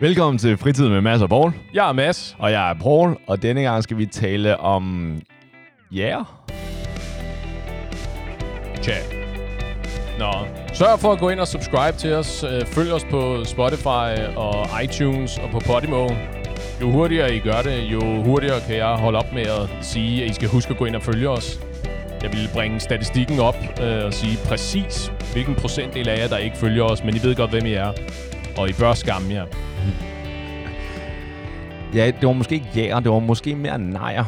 Velkommen til Fritid med Mads og Paul. Jeg er Mads. Og jeg er Paul, og denne gang skal vi tale om... Ja? Yeah. Tja. Nå. Sørg for at gå ind og subscribe til os. Øh, Følg os på Spotify og iTunes og på Podimo. Jo hurtigere I gør det, jo hurtigere kan jeg holde op med at sige, at I skal huske at gå ind og følge os. Jeg vil bringe statistikken op øh, og sige præcis, hvilken procentdel af jer, der ikke følger os, men I ved godt, hvem I er. Og I bør skamme jer. Ja, det var måske ikke jæger, det var måske mere nejer.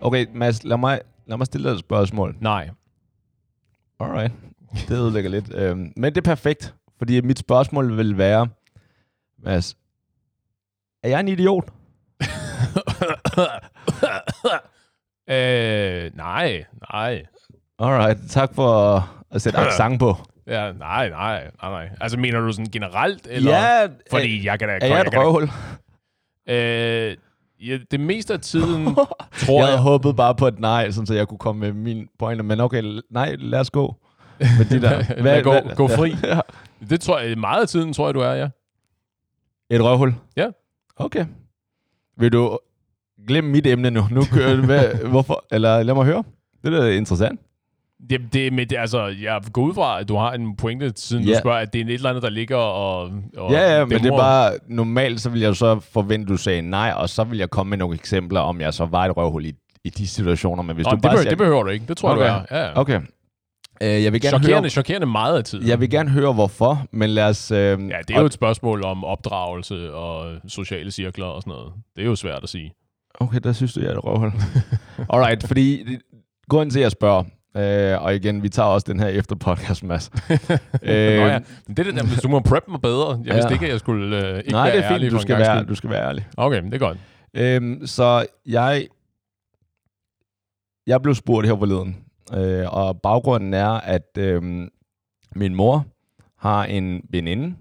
Okay, Mads, lad mig, lad mig stille dig et spørgsmål. Nej. Alright. Det ødelægger lidt. Øhm, men det er perfekt, fordi mit spørgsmål vil være, Mads, er jeg en idiot? øh, nej, nej. Alright, tak for at sætte accent på. Ja, nej, nej, nej, nej. Altså, mener du sådan generelt? Eller? Ja, Fordi jeg kan da... er jeg et røvhul? Øh, ja, det meste af tiden, jeg tror havde jeg... håbet bare på et nej, sådan, så jeg kunne komme med min pointer. Men okay, nej, lad os gå. Med de der. Lad gå- gå fri. Ja. Det tror jeg, meget af tiden tror jeg, du er, ja. Et røvhul? Ja. Okay. Vil du glemme mit emne nu? Nu kører det med, hvorfor? Eller lad mig høre. Det er da interessant. Det, det, men det, altså, jeg går ud fra, at du har en pointe, siden Ja. du spørger, at det er et eller andet, der ligger og... og Ja, ja, men det er bare, normalt så vil jeg så forvente, at du sagde nej, og så vil jeg komme med nogle eksempler, om jeg så var et røvhul i, i de situationer. Men hvis Nå, du det, bare behøver, siger, det behøver du ikke. Det tror Okay. jeg, du er. Ja. Okay. Øh, jeg vil gerne Chokerende, høre, chokerende meget af tiden. jeg vil gerne høre, hvorfor, men lad os... Øh, Ja, det er jo et spørgsmål om opdragelse og sociale cirkler og sådan noget. Det er jo svært at sige. Okay, der synes du, jeg er et røvhul. Alright, fordi grunden til, at jeg spørger, øh, og igen, vi tager også den her efter podcast, Mads. Øh, Nå ja, men det er det der, du må prep mig bedre. Jeg Ja. vidste ikke, at jeg skulle øh, ikke Nej, være det er ærlig fint, du skal, være, skyld. du skal være ærlig. Okay, det er godt. Øhm, så jeg, jeg blev spurgt her forleden, øh, og baggrunden er, at øh, min mor har en veninde,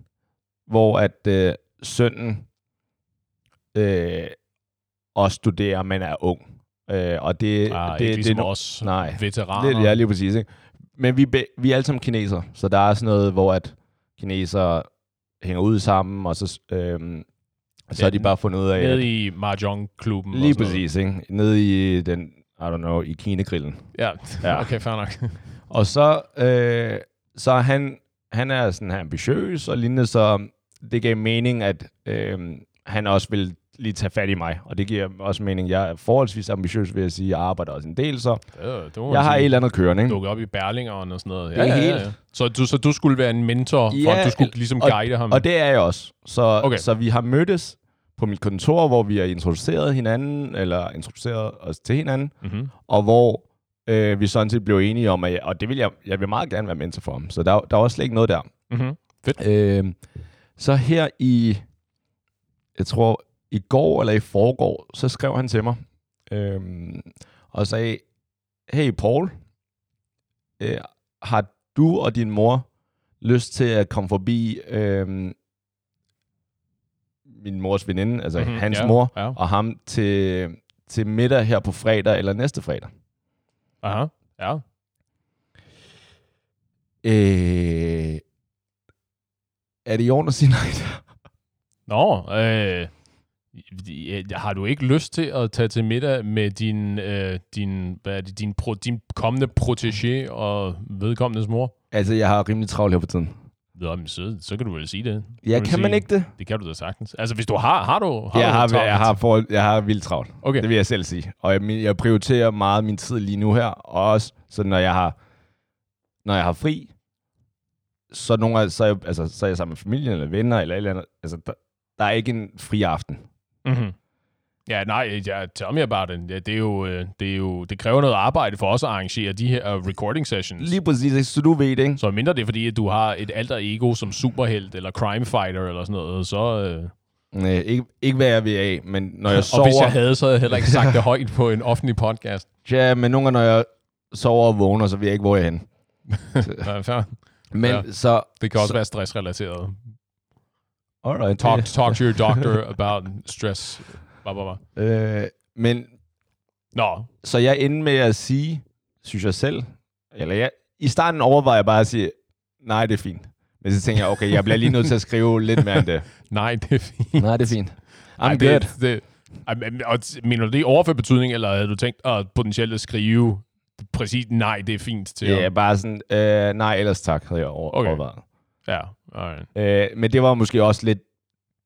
hvor at øh, sønnen øh, også studerer, men er ung. Øh, og det, Ah, det, ikke ligesom det, os nej. veteraner. det, ja, lige præcis. Ikke? Men vi, vi er alle sammen kinesere, så der er sådan noget, hvor at kinesere hænger ud sammen, og så, øh, så har de bare fundet ud af, at Nede i Mahjong-klubben. og Lige sådan noget. præcis, ikke? Nede i den, I don't know, i Kinegrillen. Ja, Ja. okay, fair nok. Og så, øh, så han, han er sådan her ambitiøs og lignende, så det gav mening, at øh, han også vil lige tage fat i mig. Og det giver også mening, jeg er forholdsvis ambitiøs, vil jeg sige. Jeg arbejder også en del, så Det, det man jeg har et eller andet kørende, ikke? dukket op i Berlingeren og sådan noget. Det er helt- Så, du, så du skulle være en mentor, for Ja, at du skulle ligesom og- guide ham? Og det er jeg også. Så, Okay. så vi har mødtes på mit kontor, hvor vi har introduceret hinanden, eller introduceret os til hinanden, mm-hmm. og hvor øh, vi sådan set blev enige om, at jeg, og det vil jeg, jeg vil meget gerne være mentor for ham. Så der, der var slet ikke noget der. Mm-hmm. Øh, så her i, jeg tror, i går eller i forgår, så skrev han til mig øh, og sagde, hey Paul, øh, har du og din mor lyst til at komme forbi øh, min mors veninde, altså Mhm, mm-hmm, hans ja, mor, ja. og ham til, til middag her på fredag eller næste fredag? Aha, ja. Øh, er det i orden at sige nej der? Nå, øh, har du ikke lyst til at tage til middag med din, øh, din, hvad er det, din, pro, din kommende protégé og vedkommendes mor? Altså, jeg har rimelig travlt her på tiden. Nå, men så, så kan du vel sige det. Ja, kan man sige- ikke det? Det kan du da sagtens. Altså, hvis du har, har du, har jeg, du har, travlt? jeg, har for, jeg har vildt travlt. Okay. Det vil jeg selv sige. Og jeg, jeg prioriterer meget min tid lige nu her. Og også, så når jeg har, når jeg har fri, så, nogle gange, så, er jeg, altså, så er jeg sammen med familien eller venner eller et eller andet. Altså, der, der er ikke en fri aften. Mm-hmm. Ja, nej, ja, tell me about it. Ja, det, er jo, øh, det, er jo, det kræver noget arbejde for os at arrangere de her uh, recording sessions. Lige præcis, så du ved det, ikke? Så mindre det er fordi, at du har et alter ego som superhelt eller crime fighter eller sådan noget, så... Øh, Nej, ikke, ikke hvad jeg vil af, men når jeg og sover... hvis jeg havde, så havde jeg heller ikke sagt det højt på en offentlig podcast. Ja, men nogle gange, når jeg sover og vågner, så ved jeg ikke, hvor jeg er henne. Men ja. så... Det kan også Så- være stressrelateret. Alright, Talk, det- talk to your doctor about stress. Blah, blah, blah. Øh, men Nå, så jeg endte med at sige, synes jeg selv, eller jeg, i starten overvejede jeg bare at sige, nej, det er fint. Men så tænker jeg, okay, jeg bliver lige nødt til at skrive lidt mere end det. Nej, det er fint. Nej, det er fint. I'm Ej, good. Det, det, og mener du det i overført betydning, eller havde du tænkt at potentielt at skrive præcis nej, det er fint til er ham? bare sådan, øh, nej, ellers tak, havde jeg over, okay. overvejet. Ja, alright. Øh, men det var måske også lidt,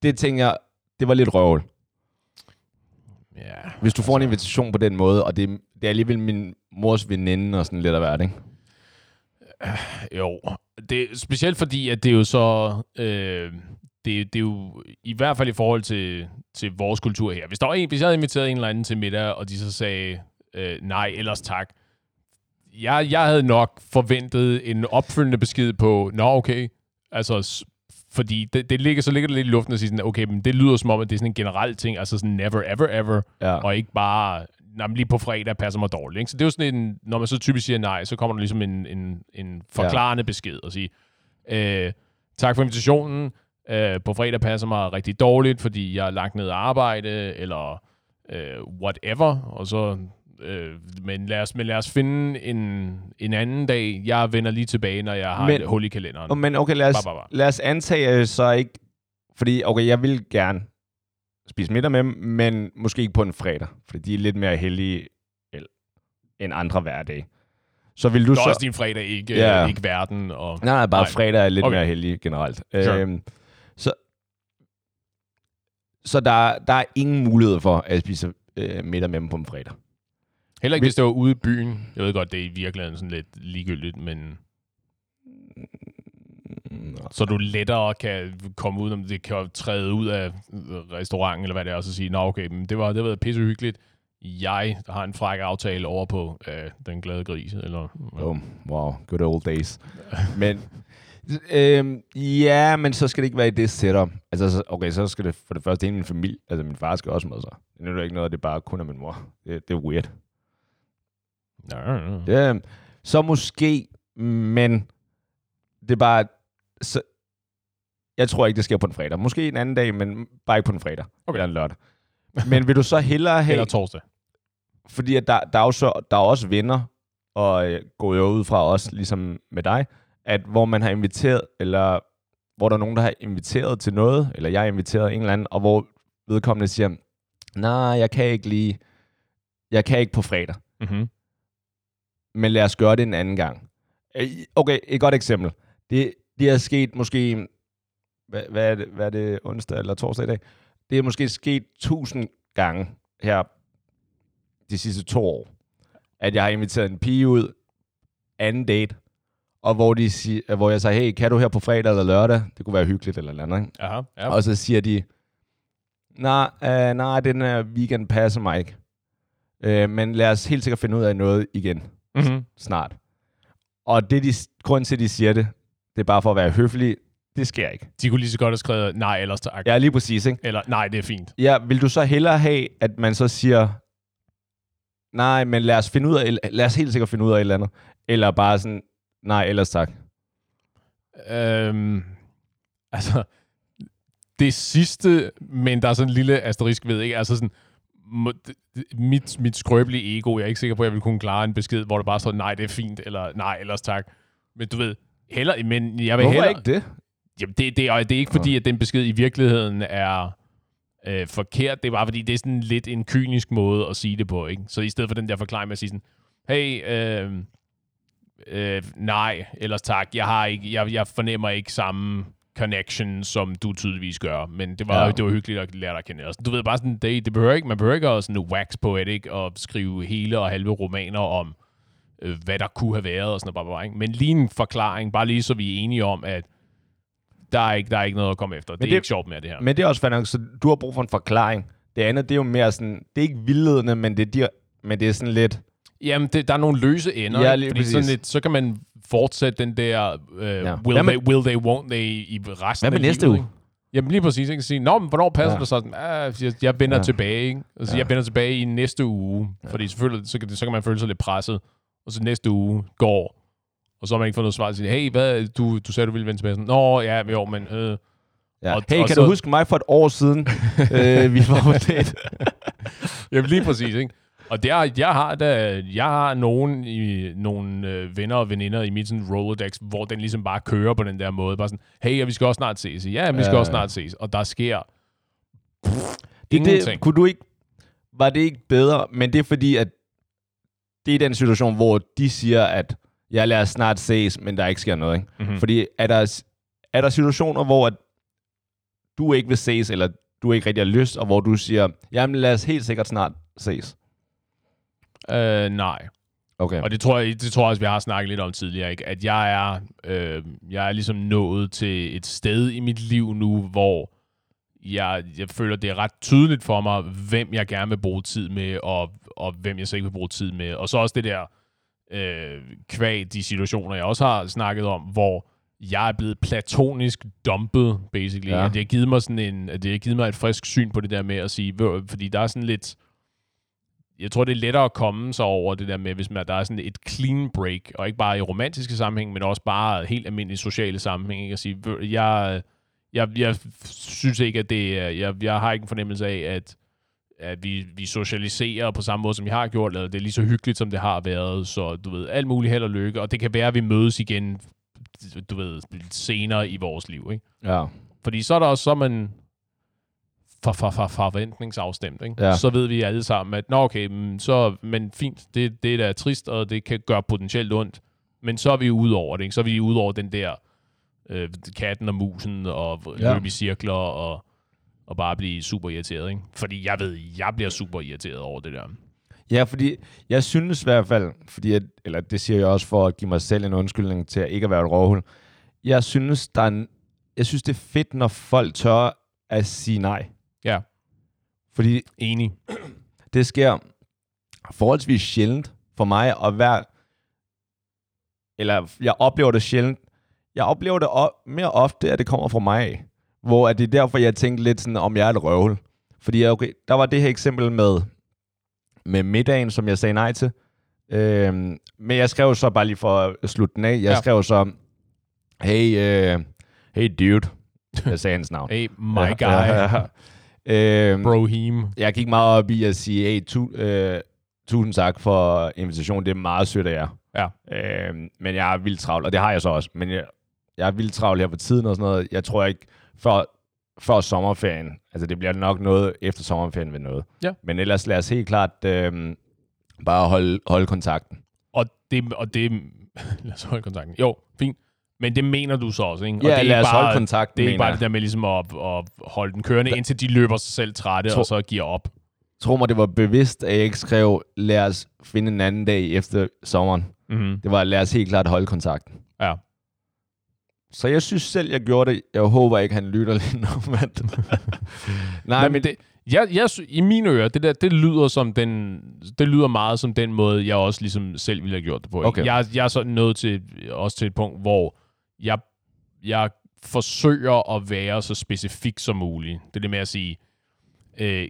det tænker jeg, det var lidt røvl. Ja. Hvis du får en invitation på den måde, og det, det er alligevel min mors veninde og sådan lidt af hvert, ikke? Jo, det specielt fordi, at det er jo så... Øh, det, det er jo i hvert fald i forhold til, til vores kultur her. Hvis, der var en, hvis jeg havde inviteret en eller anden til middag, og de så sagde øh, nej, ellers tak. Jeg, jeg havde nok forventet en opfølgende besked på, nå okay, altså, fordi det, det ligger, så ligger det lidt i luften at sige sådan, okay, men det lyder som om, at det er sådan en generel ting, altså sådan never, ever, ever, Ja. og ikke bare, nej, lige på fredag passer mig dårligt. Ikke? Så det er jo sådan en, når man så typisk siger nej, så kommer der ligesom en, en, en forklarende ja. besked og sige, øh, tak for invitationen, øh, på fredag passer mig rigtig dårligt, fordi jeg er lagt ned at arbejde, eller øh, whatever, og så, øh, men, lad os, men lad os finde en, en anden dag. Jeg vender lige tilbage, når jeg har Men- et hul i kalenderen. Men okay, lad os, Bare, bare, bare. lad os antage, at så ikke... Fordi, okay, jeg vil gerne spise middag med dem, men måske ikke på en fredag, fordi de er lidt mere heldige el- end andre hverdage. Så vil du så... også din fredag, ikke, Ja. yeah. ikke verden. Og, Nej, nej, bare Nej. fredag er lidt Okay. mere heldig generelt. Sure. Øhm, så så der, der er ingen mulighed for at spise øh, middag med dem på en fredag. Heller ikke, hvis det var ude i byen. Jeg ved godt, det er i virkeligheden sådan lidt ligegyldigt, men Nå. så du lettere kan komme ud, om det kan træde ud af restauranten, eller hvad det er, og så sige, nå okay, men det var, det var pisse hyggeligt. Jeg har en fræk aftale over på øh, den glade gris, eller... Boom. Wow, good old days. men, øhm, ja, men så skal det ikke være i det setup. Altså, så- okay, så skal det for det første ind i min familie. Altså, min far skal også med sig. Det er jo ikke noget, det er bare kun af min mor. Det, det er weird. Ja. Ja, så måske, men det er bare... Så, jeg tror ikke, det sker på en fredag. Måske en anden dag, men bare ikke på en fredag. Okay. Eller en lørdag. Men vil du så hellere have... Eller torsdag. fordi at der, der, er jo så, der er også venner, og øh, går jo ud fra os, ligesom med dig, at hvor man har inviteret, eller hvor der er nogen, der har inviteret til noget, eller jeg har inviteret en eller anden, og hvor vedkommende siger, nej, jeg kan ikke lige, jeg kan ikke på fredag, Mm-hmm. Men lad os gøre det en anden gang. Øh, Okay, et godt eksempel. Det, det er sket måske, hvad, hvad, er det, hvad er det, onsdag eller torsdag i dag? Det er måske sket tusind gange her de sidste to år, at jeg har inviteret en pige ud, anden date, og hvor, de siger, hvor jeg siger, hey, kan du her på fredag eller lørdag? Det kunne være hyggeligt eller andet. Ikke? Aha, ja. Og så siger de, nej, øh, nej, den her weekend passer mig ikke. Øh, men lad os helt sikkert finde ud af noget igen Mm-hmm. snart. Og det, de, grunden til, at de siger det, det er bare for at være høflig. Det sker ikke. De kunne lige så godt have skrevet, nej, ellers tak. Ja, lige præcis, ikke? Eller, nej, det er fint. Ja, vil du så hellere have, at man så siger, nej, men lad os, finde ud af, lad os helt sikkert finde ud af et eller andet. Eller bare sådan, nej, ellers tak. Øhm, altså, det sidste, men der er sådan en lille asterisk ved, ikke? Altså sådan, mit, mit skrøbelige ego, jeg er ikke sikker på, at jeg vil kunne klare en besked, hvor der bare står, nej, det er fint, eller nej, ellers tak. Men du ved, heller, men jeg vil Hvorfor heller, ikke det? Jamen, det, det, og det er ikke fordi, at den besked i virkeligheden er øh, forkert. Det er bare fordi, det er sådan lidt en kynisk måde at sige det på. Ikke? Så i stedet for den der forklaring med at sige sådan, hey, øh, øh, nej, ellers tak, jeg, har ikke, jeg, jeg fornemmer ikke samme connection, som du tydeligvis gør. Men det var, Ja. det var hyggeligt at lære dig at kende. Altså, du ved bare sådan, det, det behøver ikke, man behøver ikke at sådan wax poetic og skrive hele og halve romaner om, øh, hvad der kunne have været og sådan noget. Bare, bare, ikke? Men lige en forklaring, bare lige så vi er enige om, at der er ikke, der er ikke noget at komme efter. Det er det- ikke sjovt med det her. Men det er også fandme, så du har brug for en forklaring. Det andet, det er jo mere sådan, det er ikke vildledende, men det er, men det er sådan lidt, Jamen, det, der er nogle løse ender. Ja, lige fordi præcis. sådan lidt, så kan man fortsætte den der, øh, Ja. Hvad will, med- they, will they, won't they i resten Hvad med af næste livet, uge? Ikke? Jamen lige præcis. Jeg kan sige, Nå, men hvornår passer Ja. det sådan? Ah, jeg, jeg vender Ja. tilbage. Ikke? Altså, Ja. Jeg vender tilbage i næste uge. Ja. Fordi selvfølgelig, så kan, det, så kan man føle sig lidt presset. Og så næste uge går. Og så har man ikke fået noget svar. De, hey, hvad, du, du sagde, du ville vende tilbage. Sådan, Nå, ja, jo, men... Øh. ja. Og- hey, og kan så- du huske mig for et år siden? øh, vi var på date. Jamen lige præcis, ikke? Og der, jeg har da, jeg har nogen, i, nogle øh, venner og veninder i mit sådan Rolodex, hvor den ligesom bare kører på den der måde. Bare sådan, hey, ja, vi skal også snart ses. Ja, vi skal Ja, også snart ses. Og der sker Det, ingenting. det, kunne du ikke, var det ikke bedre, men det er fordi, at det er den situation, hvor de siger, at jeg lader snart ses, men der ikke sker noget. Ikke? Mhm. Fordi er der, er der situationer, hvor at du ikke vil ses, eller du ikke rigtig har lyst, og hvor du siger, jamen lad os helt sikkert snart ses. Øh, nej. Okay. Og det tror, jeg, det tror jeg også, vi har snakket lidt om tidligere, ikke? at jeg er, øh, jeg er ligesom nået til et sted i mit liv nu, hvor jeg, jeg føler, det er ret tydeligt for mig, hvem jeg gerne vil bruge tid med, og, og hvem jeg så ikke vil bruge tid med. Og så også det der øh, kvæg, de situationer, jeg også har snakket om, hvor jeg er blevet platonisk dumpet, basically. Ja. At det har givet mig sådan en, at det har givet mig et frisk syn på det der med at sige, "Ved du, fordi der er sådan lidt, jeg tror, det er lettere at komme sig over det der med, hvis man, der er sådan et clean break, og ikke bare i romantiske sammenhæng, men også bare helt almindelige sociale sammenhæng, ikke? at sige, "Ved du, jeg, jeg, jeg synes ikke, at det er, jeg, jeg har ikke en fornemmelse af, at, at vi, vi socialiserer på samme måde, som vi har gjort, eller det er lige så hyggeligt, som det har været, så du ved, alt muligt held og lykke, og det kan være, at vi mødes igen, du ved, senere i vores liv, ikke? Ja. Fordi så er der også, så man for, for, for, forventningsafstemt, ikke? Ja. Så ved vi alle sammen, at nå okay, men, så, men fint, det, det er da trist, og det kan gøre potentielt ondt, men så er vi ude over det, ikke? Så er vi ude over den der øh, katten og musen, og Ja. løbe i cirkler, og, og bare blive super irriteret, ikke? Fordi jeg ved, jeg bliver super irriteret over det der. Ja, fordi jeg synes i hvert fald, fordi at, eller det siger jeg også for at give mig selv en undskyldning til at ikke at være et råhul. Jeg synes, der er en, jeg synes, det er fedt, når folk tør at sige nej. Ja. Fordi Enig. det sker forholdsvis sjældent for mig at være, eller jeg oplever det sjældent, jeg oplever det o- mere ofte, at det kommer fra mig af. Hvor at det er derfor, jeg tænkte lidt sådan, om jeg er et røvhul. Fordi okay, der var det her eksempel med, med middagen, som jeg sagde nej til. Øhm, men jeg skrev så bare lige for at slutte den af. Jeg Ja. skrev så, hey, uh, hey dude. Jeg sagde hans navn. Hey, my guy. Øhm, Brohim. jeg gik meget op i at sige, hey, tu, øh, tusind tak for invitationen. Det er meget sødt af jer. Ja. Øh, men jeg er vildt travlt, og det har jeg så også. Men jeg, jeg er vildt travlt her på tiden og sådan noget. Jeg tror ikke, før, før sommerferien, altså det bliver nok noget efter sommerferien ved noget. Ja. Men ellers lad os helt klart øh, bare holde, holde kontakten. Og det, og det, lad os holde kontakten. Jo, fint. Men det mener du så også, ikke? og Ja, det er lad os bare, holde kontakten, Det er ikke bare jeg. det der med ligesom at, at holde den kørende, indtil de løber sig selv trætte, Tro- og så giver op. Tro mig, det var bevidst, at jeg ikke skrev, lad os finde en anden dag efter sommeren. Mm-hmm. Det var, lad os helt klart holde kontakten. Ja. Så jeg synes selv, jeg gjorde det. Jeg håber ikke, han lytter lige nu. Men... Nej, men, men det, jeg, jeg, i mine ører, det der, det lyder som den, det lyder meget som den måde, jeg også ligesom selv ville have gjort det på. Okay. Jeg, jeg er så nået til, også til et punkt, hvor jeg, jeg forsøger at være så specifik som muligt. Det er det med at sige, øh,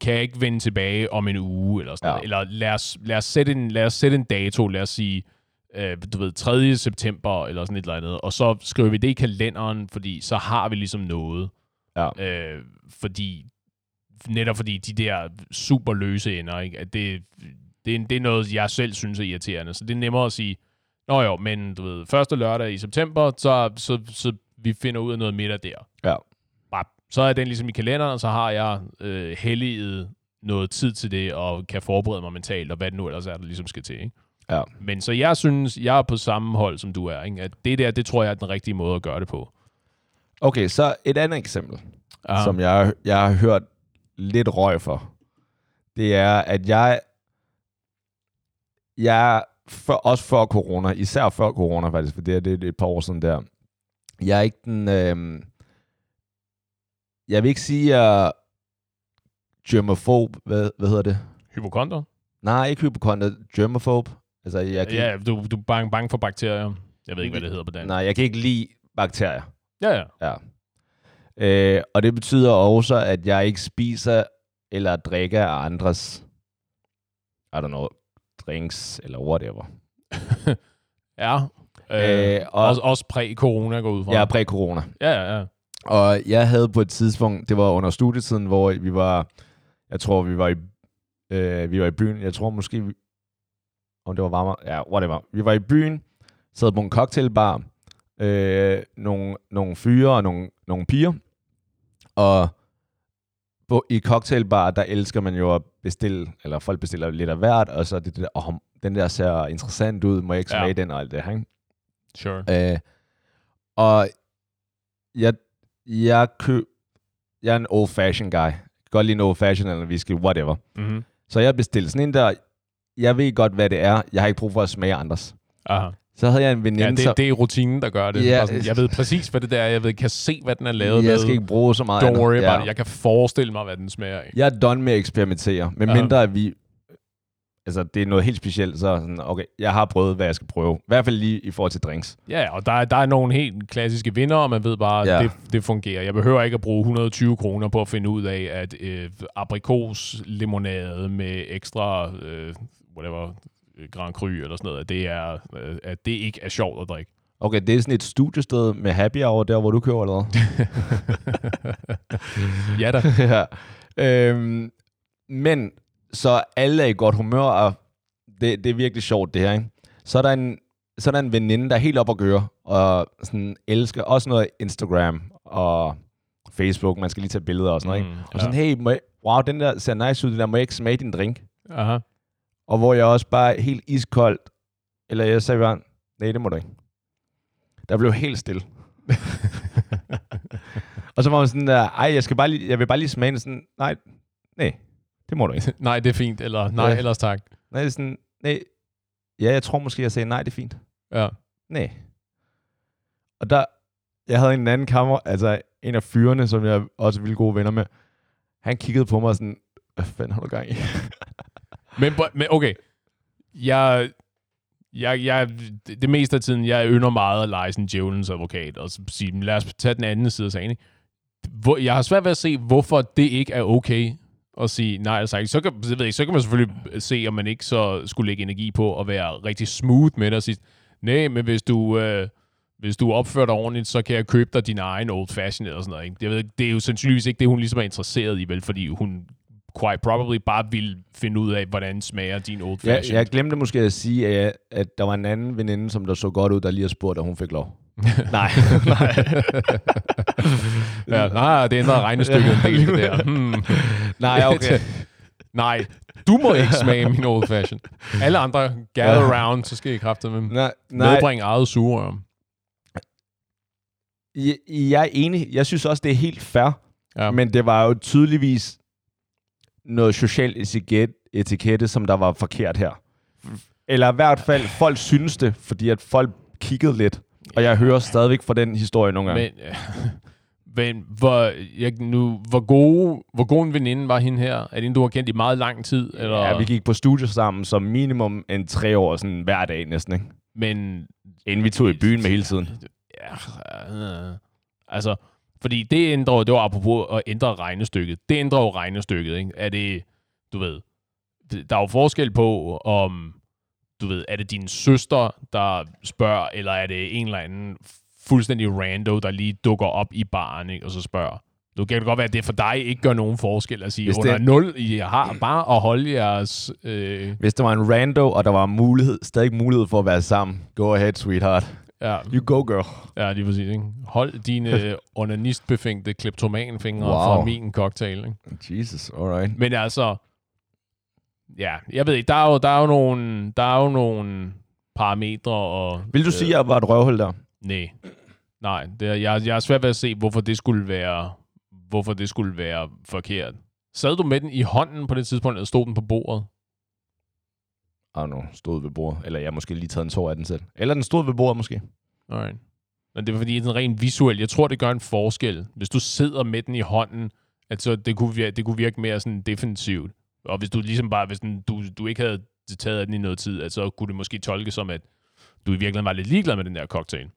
kan jeg ikke vende tilbage om en uge, eller sådan Ja. noget. Eller lad os, lad, os sætte en, lad os sætte en dato, lad os sige, øh, du ved, 3. september, eller sådan et eller andet, og så skriver vi det i kalenderen, fordi så har vi ligesom noget. Ja. Øh, fordi, netop fordi de der super løse ender, ikke? at det, det, er, det er noget, jeg selv synes er irriterende. Så det er nemmere at sige, Nå jo, men du ved, første lørdag i september, så, så, så vi finder ud af noget middag der. Ja. Bare, så er den ligesom i kalenderen, og så har jeg øh, helliget noget tid til det, og kan forberede mig mentalt, og hvad det nu ellers er, der ligesom skal til. Ikke? Ja. Men så jeg synes, jeg er på samme hold, som du er. Ikke? At det der, det tror jeg er den rigtige måde at gøre det på. Okay, så et andet eksempel, Ja. som jeg, jeg har hørt lidt røg for. Det er, at jeg, jeg for, også før corona, især før corona faktisk, for det er, det er et par år siden der, jeg er ikke den, øh, jeg vil ikke sige, at jeg er germofob, hvad, hvad hedder det? Hypokonter? Nej, ikke hypokonter, germofob. Altså, jeg kan, Ja, du, du er bange, bange for bakterier. Jeg ved ikke, hvad det hedder på dansk. nej, jeg kan ikke lide bakterier. Ja, ja. Ja. Øh, og det betyder også, at jeg ikke spiser eller drikker af andres, I don't know, drinks eller whatever. Ja. Øh, Øh, og også, også præ-corona går ud fra. er præ-corona. Ja, ja, ja. Og jeg havde på et tidspunkt, det var under studietiden, hvor vi var, jeg tror, vi var i Øh, vi var i byen, jeg tror måske, vi, om det var varmere, ja, whatever. Vi var i byen, sad på en cocktailbar, øh, nogle, nogle fyre og nogle, nogle piger, og på, i cocktailbar, der elsker man jo at bestille, eller folk bestiller lidt af hvert, og så det, der, oh, den der ser interessant ud, må jeg ikke smage Ja. den og alt det her, ikke? Sure. Øh, og jeg, jeg køb, jeg er en old fashion guy. Godt lide en old fashion eller whisky, whatever. Mm-hmm. Så jeg bestilte sådan en der, jeg ved godt, hvad det er. Jeg har ikke brug for at smage andres. Aha. Så havde jeg en veninde, Ja, det, som, det er rutinen, der gør det. Ja, sådan, jeg ved præcis, hvad det der er. Jeg ved, kan se, hvad den er lavet jeg med. skal ikke bruge så meget Don't worry ja. about it. Jeg kan forestille mig, hvad den smager af. Jeg er done med at eksperimentere. Men mindre at vi... Altså, det er noget helt specielt, så sådan, okay, jeg har prøvet, hvad jeg skal prøve. I hvert fald lige i forhold til drinks. Ja, og der, er- der er nogle helt klassiske vinder, og man ved bare, at Ja. det, det fungerer. Jeg behøver ikke at bruge 120 kroner på at finde ud af, at øh, aprikos limonade med ekstra, øh, whatever, Grand Cru eller sådan noget, at det, er, øh, at det ikke er sjovt at drikke. Okay, det er sådan et studiested med happy hour der, hvor du køber eller ja da. ja. Øhm, men så alle er i godt humør, og det, det er virkelig sjovt det her, ikke? Så er der en, så er der en veninde, der er helt op at gøre, og sådan elsker også noget Instagram og Facebook, man skal lige tage billeder og sådan noget, ikke? Mm, Og sådan, hey, må jeg, wow, den der ser nice ud, det der, må jeg ikke smage din drink? Aha. Og hvor jeg også bare helt iskoldt, eller jeg sagde bare, nej, det må du ikke. Der blev helt stille. og så var man sådan der, ej, jeg, skal bare lige, jeg vil bare lige smage den sådan, nej, nej, det må du ikke. nej, det er fint, eller nej, Ja. ellers tak. Nej, det er sådan, nej, ja, jeg tror måske, jeg sagde, nej, det er fint. Ja. Nej. Og der, jeg havde en anden kammer, altså en af fyrene, som jeg også ville gode venner med, han kiggede på mig sådan, hvad fanden har du gang i? Men, men okay, jeg, jeg, jeg, det det meste af tiden, jeg ynder meget at lege sådan djævelens advokat, og sige, lad os tage den anden side af sagen. ikke? Hvor, jeg har svært ved at se, hvorfor det ikke er okay at sige nej altså. Så kan, jeg ved ikke, så kan man selvfølgelig se, om man ikke så skulle lægge energi på at være rigtig smooth med det og sige, nej, men hvis du, øh, hvis du opfører dig ordentligt, så kan jeg købe dig din egen old fashioned eller sådan noget. Ikke? Jeg ved, ikke, det er jo sandsynligvis ikke det, hun ligesom er interesseret i, vel, fordi hun quite probably bare vil finde ud af, hvordan smager din old Jeg, fashion. jeg glemte måske at sige, at, jeg, at der var en anden veninde, som der så godt ud, der lige har spurgt, om hun fik lov. nej, nej. ja, nej, det ændrer regnestykket en del, det der. Hmm. nej, okay. nej, du må ikke smage min old fashion. Alle andre gather around, så skal I kræfte med nej, nej. medbringe eget sugerør. Jeg, jeg er enig. Jeg synes også, det er helt fair. Ja. Men det var jo tydeligvis noget social etiket, etikette, som der var forkert her. Eller i hvert fald, folk synes det, fordi at folk kiggede lidt. Og jeg hører stadigvæk fra den historie nogle gange. Men, men hvor, jeg, nu, hvor, gode, hvor god en veninde var hende her? Er det en, du har kendt i meget lang tid? Eller? Ja, vi gik på studie sammen som minimum en tre år, sådan hver dag næsten, ikke? Men Inden vi tog i byen med hele tiden. Ja, altså, fordi det ændrer det var apropos at ændre regnestykket. Det ændrer jo regnestykket, ikke? Er det, du ved, det- der er jo forskel på, om, du ved, er det din søster, der spørger, eller er det en eller anden fuldstændig rando, der lige dukker op i baren, ikke? Og så spørger. Nu kan det godt være, at det for dig ikke gør nogen forskel at sige, Hvis under det- nul, I har bare at holde jeres... Øh, Hvis der var en rando, og der var mulighed, stadig mulighed for at være sammen, go ahead, sweetheart. Ja, You go, girl. Ja, lige præcis. Ikke? Hold dine onanistbefængte kleptomanfingre wow. Fra min cocktail. Ikke? Jesus, alright. Men altså, ja, jeg ved ikke, der er jo, der er jo nogle, der er jo nogle parametre og... Vil du sige, at jeg var et røvhul der? Nej, nej, det er, jeg, jeg er svært ved at se, hvorfor det skulle være, hvorfor det skulle være forkert. Sad du med den i hånden på det tidspunkt, eller stod den på bordet? I don't know, stod ved bordet. Eller jeg har måske lige taget en tår af den selv. Eller den stod ved bordet måske. Alright. Men det er fordi, det er rent visuelt. Jeg tror, det gør en forskel. Hvis du sidder med den i hånden, at så det kunne virke, det kunne virke mere sådan defensivt. Og hvis du ligesom bare, hvis den, du, du ikke havde taget af den i noget tid, at så kunne det måske tolke som, at du i virkeligheden var lidt ligeglad med den der cocktail.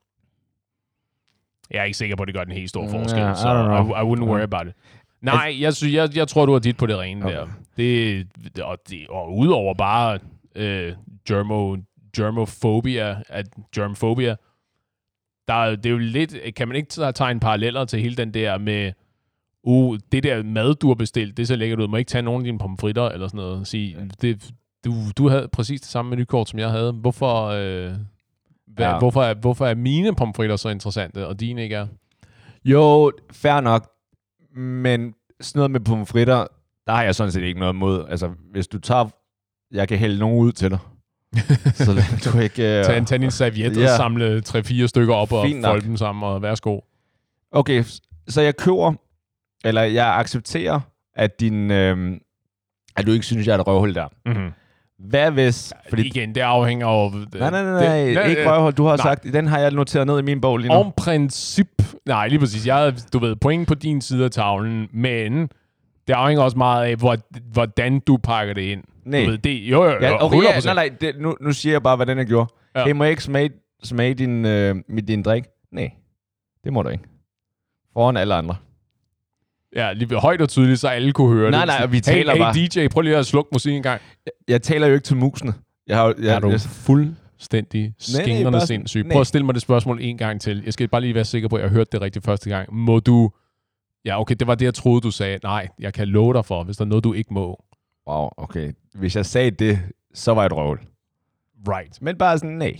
Jeg er ikke sikker på, at det gør den helt store forskel, I så. I, I wouldn't worry about it. Nej, jeg, synes, jeg, jeg tror, du har dit på det rene Okay. der. Det, og, det, og udover bare øh, germo, germofobia, at germphobia, der, er- det er jo lidt, kan man ikke tage- tegne paralleller til hele den der med uh, det der mad, du har bestilt, det ser lækkert ud. Du må ikke tage nogen af dine pomfritter eller sådan noget. Sige, det, du, du havde præcis det samme menukort, som jeg havde. Hvorfor, øh, hvad, Ja. hvorfor, er, hvorfor er mine pomfritter så interessante, og dine ikke er? Jo, fair nok. Men sådan noget med pomfritter, der har jeg sådan set ikke noget imod. Altså, hvis du tager... Jeg kan hælde nogen ud til dig. så du ikke... Uh... Tag en, tag en serviet Ja. og samle 3-4 stykker op og Fint nok. folde dem sammen, og værsgo. Okay, så jeg køber, eller jeg accepterer, at din... Øh, at du ikke synes, jeg er et røvhul der. Mm-hmm. Hvad hvis... Fordi igen, det afhænger af... Nej, nej, nej, nej ikke røvhul. Du har nej. sagt, den har jeg noteret ned i min bog lige nu. Om princip... Nej, lige præcis. Jeg havde, du ved, point på din side af tavlen, men det afhænger også meget af, hvor, hvordan du pakker det ind. Nej. Du ved, det, jo, jo, jo, Ja, okay, 100%. ja, nej, nej, det, nu, nu siger jeg bare, hvordan jeg gjorde. Ja. Ja. Hey, må jeg ikke smage, smage din, øh, din drik? Nej, det må du ikke. Foran alle andre. Ja, lige højt og tydeligt, så alle kunne høre Nej, det. nej, og vi hey, taler hey, bare- DJ, prøv lige at slukke musikken en gang. Jeg taler jo ikke til musene. Jeg har, jo- jeg, er du jeg, fuldstændig skængrende bare- sindssyg? nej. Prøv at stille mig det spørgsmål en gang til. Jeg skal bare lige være sikker på, at jeg hørte det rigtigt første gang. Må du... Ja, okay, det var det, jeg troede, du sagde. Nej, jeg kan love dig for, hvis der er noget, du ikke må. Wow, okay. Hvis jeg sagde det, så var jeg et røvl. Right. Men bare sådan, nej.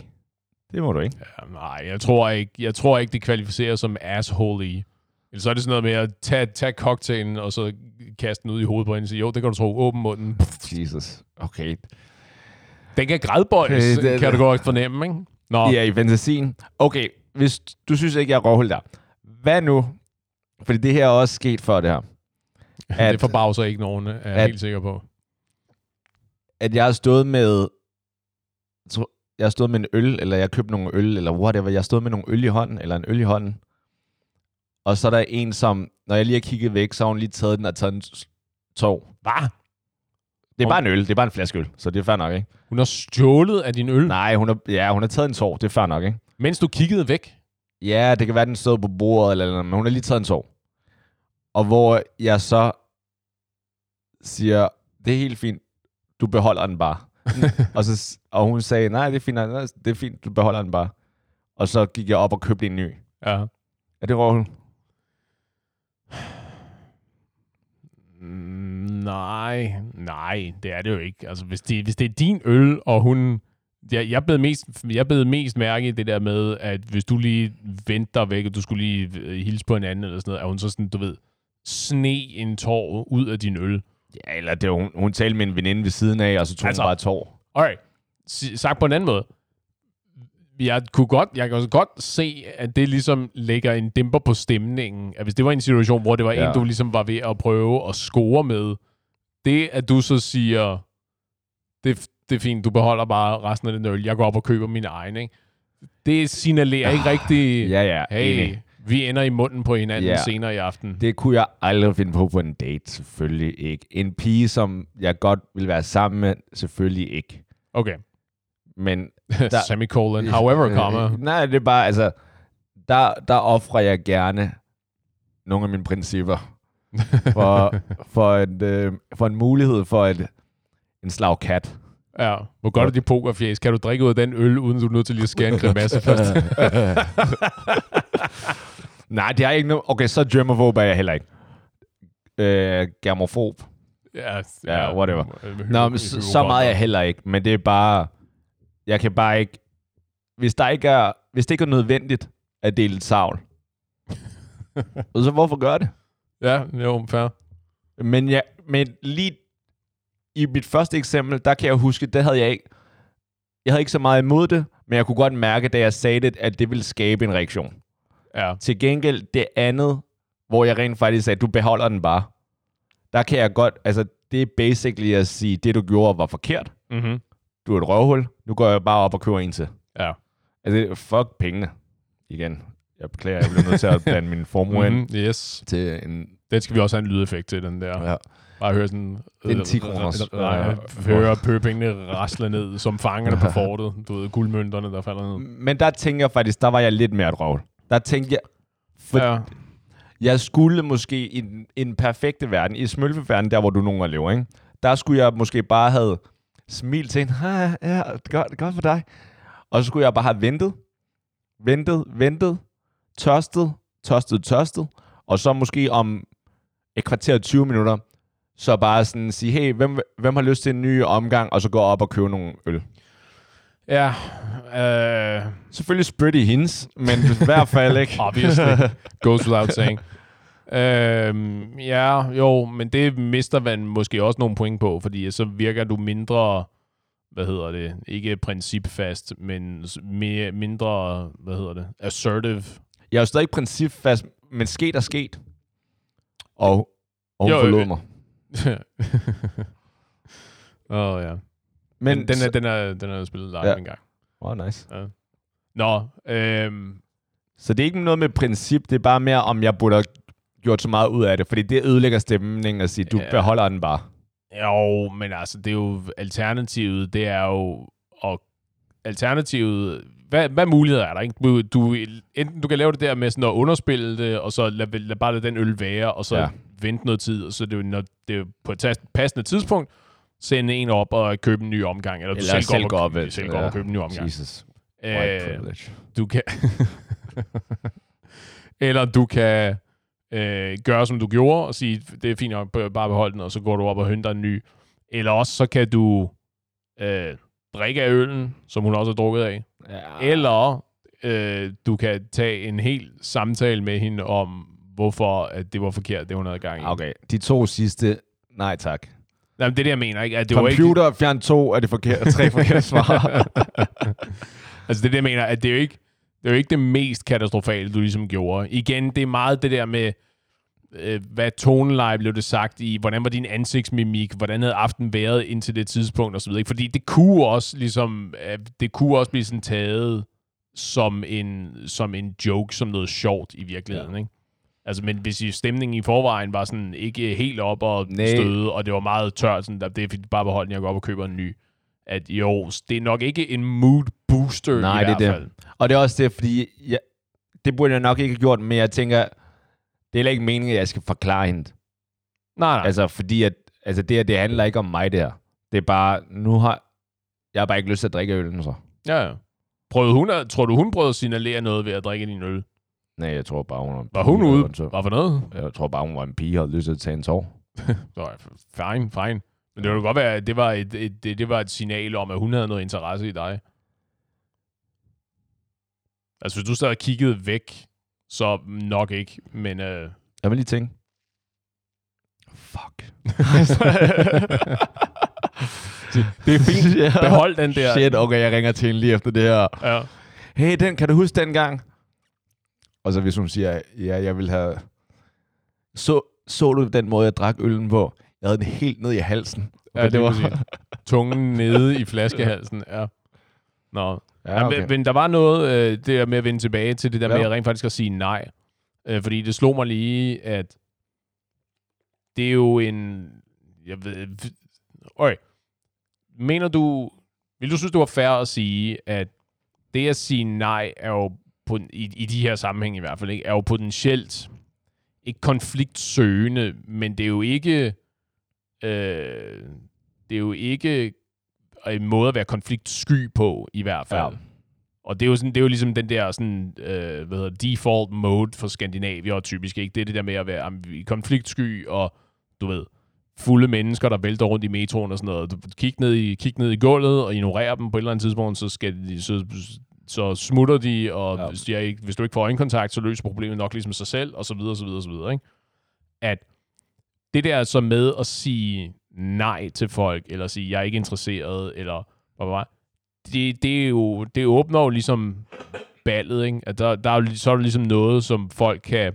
Det må du ikke. Ja, nej, jeg tror ikke, jeg tror ikke det kvalificerer som asshole Eller så er det sådan noget med at tage, tage cocktailen, og så kaste den ud i hovedet på hende og sige, jo, det kan du tro, åben munden. Jesus. Okay. Den kan grædbøjes, Okay, det- kan du godt fornemme, ikke? Nå, Ja, i fantasien. Okay, hvis du synes ikke, jeg er røvhul der. Hvad nu? Fordi det her er også sket før det her. at, det forbavser ikke nogen, er jeg at- helt sikker på. At jeg har stået med jeg tror- jeg har stået med en øl, eller jeg har købt nogle øl, eller whatever. Jeg har stået med nogle øl i hånden, eller en øl i hånden. Og så er der en, som, når jeg lige har kigget væk, så har hun lige taget den og taget en tog. Hvad? Det er bare en øl, det er bare en flaske øl, så det er fair nok, ikke? Hun har stjålet af din øl, Nej, hun har, ja, hun har taget en tår, det er fair nok, ikke? mens du kiggede væk. Ja, det kan være, den stod på bordet, eller, eller men hun har lige taget en tår. Og hvor jeg så siger, det er helt fint, du beholder den bare. og, så, og hun sagde, nej, det er fint, nej, det er fint, du beholder den bare. Og så gik jeg op og købte en ny. Ja. Er det? Mm, nej, nej, det er det jo ikke. Altså, hvis det, hvis det er din øl, og hun... Jeg, jeg, blev mest, jeg blev mest mærke i det der med, at hvis du lige venter væk, og du skulle lige øh, hilse på en anden eller sådan noget, er hun så sådan, du ved, sne en tår ud af din øl. Ja, eller det, hun, hun talte med en veninde ved siden af, og så tog Altså- hun bare tår. Alright, S- sagt på en anden måde. Jeg kunne godt, jeg kan også godt se, at det ligesom lægger en dæmper på stemningen. At hvis det var en situation, hvor det var ja. En, du ligesom var ved at prøve at score med, det at du så siger, det, det er fint, du beholder bare resten af den øl, jeg går op og køber min egen, ikke? Det signalerer ikke rigtig, Ja, ja, hey, enig. Vi ender i munden på hinanden Ja. senere i aften. Det kunne jeg aldrig finde på på en date, selvfølgelig ikke. En pige, som jeg godt vil være sammen med, selvfølgelig ikke. Okay, Men der, semicolon, however, comma. Nej, det er bare, altså, der, der offrer jeg gerne nogle af mine principper for, for, en, øh, for en mulighed for et, en slag kat. Ja, hvor godt er de pokerfjæs? Kan du drikke ud af den øl, uden du er nødt til lige at skære en grimasse først? Nej, det er ikke noget. Okay, så germofob er jeg heller ikke. Øh, germofob. ja, Ja, whatever. øh, Nå, men så, så meget er jeg heller ikke, men det er bare, jeg kan bare ikke, hvis der ikke er, hvis det ikke er nødvendigt at dele et savl, så hvorfor gøre det? Ja, jo, fair. Men, jeg, men lige i mit første eksempel, der kan jeg huske, det havde jeg ikke, jeg havde ikke så meget imod det, men jeg kunne godt mærke, da jeg sagde det, at det ville skabe en reaktion. Ja, Til gengæld det andet, hvor jeg rent faktisk sagde, du beholder den bare, der kan jeg godt, altså det er basically at sige, det du gjorde var forkert, mm-hmm. du er et røvhul, nu går jeg bare op og køber en til. ja. Altså, fuck pengene. Igen, jeg beklager, jeg bliver nødt til at blande min formue mm-hmm. Mm-hmm. Yes. til en... Den skal vi også have en lydeffekt til, den der. Ja. Bare høre sådan... Det er en 10 kroners. Nej, høre pøpengene rasle ned, som fangerne på fortet. Du ved, guldmønterne, der falder ned. Men der tænker jeg faktisk, der var jeg lidt mere et røvhul. Der tænkte jeg, for Ja. jeg skulle måske i den, i den perfekte verden, i smølfeverden, der hvor du nogle gange lever, ikke? der skulle jeg måske bare have smilt til en, "Ha, ja, er godt, godt for dig. Og så skulle jeg bare have ventet, ventet, ventet, tørstet, tørstet, tørstet, og så måske om et kvarter 20 minutter, så bare sådan sige, hey, hvem, hvem har lyst til en ny omgang, og så gå op og købe nogle øl. Ja, øh, Selvfølgelig i hendes, men i hvert fald ikke. obviously. Goes without saying. Øhm, ja, jo, men det mister man måske også nogle point på, fordi så virker du mindre, hvad hedder det, ikke principfast, men mere, mindre, hvad hedder det, assertive. Jeg er jo stadig principfast, men sket er sket. Og, og hun Jo, forlod øh, mig. Åh, oh, ja. Men, Men den er, den er, den er spillet live Ja. ja. en gang. Oh, nice. Nå, øhm, Så det er ikke noget med princip, det er bare mere, om jeg burde have gjort så meget ud af det, fordi det ødelægger stemningen at sige, du Ja. beholder den bare. Jo, men altså, det er jo alternativet, det er jo, og alternativet, hvad, hvad muligheder er der, ikke? Du, du, enten du kan lave det der med sådan at underspille det, og så lad, lad bare lade den øl være, og så Ja. ja. vente noget tid, og så er det jo, når det er på et passende tidspunkt, sende en op og købe en ny omgang, eller du Eller selv, selv går gå op, op, og, vel. selv går op Ja. og købe en ny omgang. Jesus. Øh, du kan... Eller du kan øh, gøre, som du gjorde, og sige, det er fint nok, bare behold den, og så går du op og henter en ny. Eller også så kan du øh, drikke af øllen, som hun også har drukket af. Ja. Eller øh, du kan tage en hel samtale med hende om, hvorfor at det var forkert, det hun havde gang i. Okay, de to sidste, nej tak. Nej, men det er det, jeg mener. Ikke? At det var Computer og fjern to er det forkerte, tre forkerte svar. altså det er det, jeg mener, at det er jo ikke det, er jo ikke det mest katastrofale, du ligesom gjorde. Igen, det er meget det der med, øh, hvad toneleje blev det sagt i, hvordan var din ansigtsmimik, hvordan havde aften været indtil det tidspunkt og så videre. ikke? Fordi det kunne også ligesom, øh, det kunne også blive sådan taget som en, som en joke, som noget sjovt i virkeligheden, ja. ikke? Altså, men hvis i stemningen i forvejen var sådan ikke helt op og Nej. støde, og det var meget tørt, sådan, der, det er bare beholdt, jeg går op og køber en ny. At jo, det er nok ikke en mood booster Nej, i det er hvert det. fald. og det er også det, fordi jeg, det burde jeg nok ikke have gjort, men jeg tænker, det er heller ikke meningen, at jeg skal forklare hende. Nej, nej. Altså, fordi at, altså det her, det handler ikke om mig, det her. Det er bare, nu har jeg har bare ikke lyst til at drikke øllen, så. Ja, ja. Prøvede hun at, tror du, hun prøvede at signalere noget ved at drikke din øl? Nej, jeg tror bare, hun var en Var hun pige, ude? Så, Hvad for noget? jeg tror bare, hun var en pige og havde lyst til at tage en tår. Så, fine, fine. Men det kunne godt være, at det var et, et, det, det var et signal om, at hun havde noget interesse i dig. Altså, hvis du stadig kiggede væk, så nok ikke, men... Øh, Jeg vil lige tænke. Fuck. det er fint. Behold den der. Shit, okay, jeg ringer til hende lige efter det her. Ja. Hey, den, kan du huske den gang? Og så hvis hun siger, ja, jeg vil have... Så, så du den måde, jeg drak øllen på? Jeg havde den helt ned i halsen. Ja, det var tungen nede i flaskehalsen. Ja. Nå. Ja, okay. men, men der var noget, øh, det der med at vende tilbage til det der Ja. med rent faktisk at sige nej. Øh, fordi det slog mig lige, at det er jo en... Jeg ved... Okay. Mener du... Vil du synes, det var fair at sige, at det at sige nej er jo på, i, i de her sammenhæng i hvert fald, ikke, er jo potentielt ikke konfliktsøgende, men det er jo ikke... Øh, det er jo ikke en måde at være konfliktsky på, i hvert fald. Ja. Og det er jo, sådan, det er jo ligesom den der sådan, øh, hvad hedder, default mode for Skandinavier og typisk ikke. Det er det der med at være konfliktsky og, du ved, fulde mennesker, der vælter rundt i metroen og sådan noget. Du kig ned i, kig ned i gulvet og ignorerer dem på et eller andet tidspunkt, så, skal de, så, så smutter de, og Ja. hvis, de ikke, hvis du ikke får øjenkontakt, så løser problemet nok ligesom sig selv, og så videre, og så videre, og så videre, ikke? At det der så med at sige nej til folk, eller sige, jeg er ikke interesseret, eller hvad, hvad, det, det, er jo, det åbner jo ligesom ballet, ikke? At der, der er, jo så er der ligesom noget, som folk kan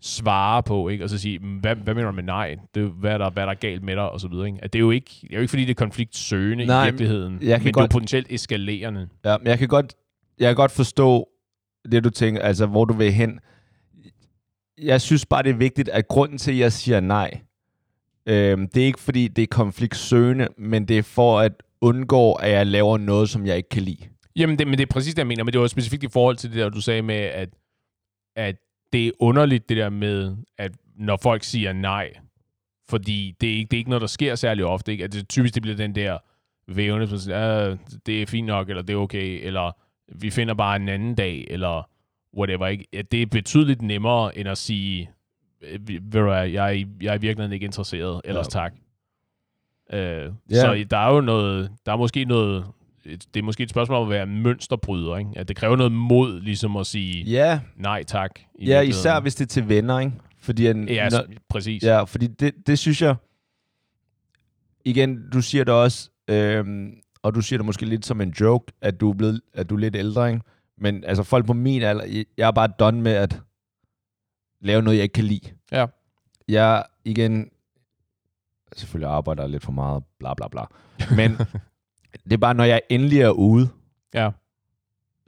svare på, ikke? Og så sige, "Mm, hvad, hvad mener du med nej? Det, hvad, er der, hvad er der galt med dig? Og så videre, ikke? At det er jo ikke, det er jo ikke fordi, det er konfliktsøgende Nej, i virkeligheden, jeg kan men godt- det er jo potentielt eskalerende. Ja, men jeg kan godt, jeg kan godt forstå det, du tænker, altså hvor du vil hen. Jeg synes bare, det er vigtigt, at grunden til, at jeg siger nej, øh, det er ikke fordi, det er konfliktsøgende, men det er for at undgå, at jeg laver noget, som jeg ikke kan lide. Jamen, det, men det er præcis det, jeg mener, men det var specifikt i forhold til det der, du sagde med, at, at det er underligt, det der med, at når folk siger nej, fordi det er ikke, det er ikke noget, der sker særlig ofte, ikke? At det typisk det bliver den der vævne, som siger, det er fint nok, eller det er okay, eller vi finder bare en anden dag, eller whatever, ikke? Det er betydeligt nemmere, end at sige, øh, ved du jeg, i- jeg er i virkeligheden ikke interesseret, ellers Ja. tak. Øh, Ja. Så der er jo noget, der er måske noget, et- det er måske et spørgsmål om at være mønsterbryder, ikke? At det kræver noget mod, ligesom at sige Ja, nej tak. i ja især hvis det er til venner, ikke? Fordi, en, Ja, s- præcis. Ja, fordi det, det synes jeg... Igen, du siger det også, øhm, og du siger det måske lidt som en joke, at du er, blevet, at du er lidt ældre, ikke? Men altså, folk på min alder, jeg- er bare done med at lave noget, jeg ikke kan lide. Ja. Jeg, igen, selvfølgelig arbejder lidt for meget, bla bla bla. Men det er bare, når jeg endelig er ude, Ja.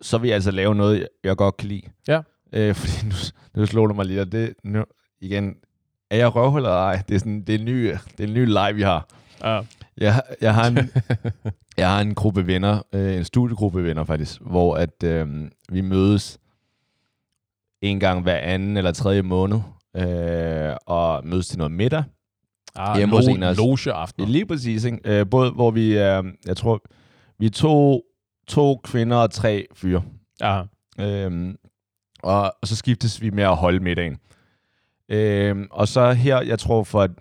så vil jeg altså lave noget, jeg- godt kan lide. Ja. Øh, fordi nu, nu slår det mig lige, og det, nu, igen, er jeg røvhul eller ej? Det er, sådan, det er en ny, det er en ny leg, vi har. Ja. Jeg, jeg, har en, jeg har en gruppe venner, øh, en studiegruppe venner faktisk, hvor at øh, vi mødes en gang hver anden eller tredje måned, øh, og mødes til noget middag. Ah, Hjemme hos en af os. Logeaften. Lige præcis, ikke? Øh, både hvor vi er, jeg tror, vi er to, to kvinder og tre fyre. Ja. Øhm, og, og så skiftes vi med at holde middagen. Øhm, og så her, jeg tror for et,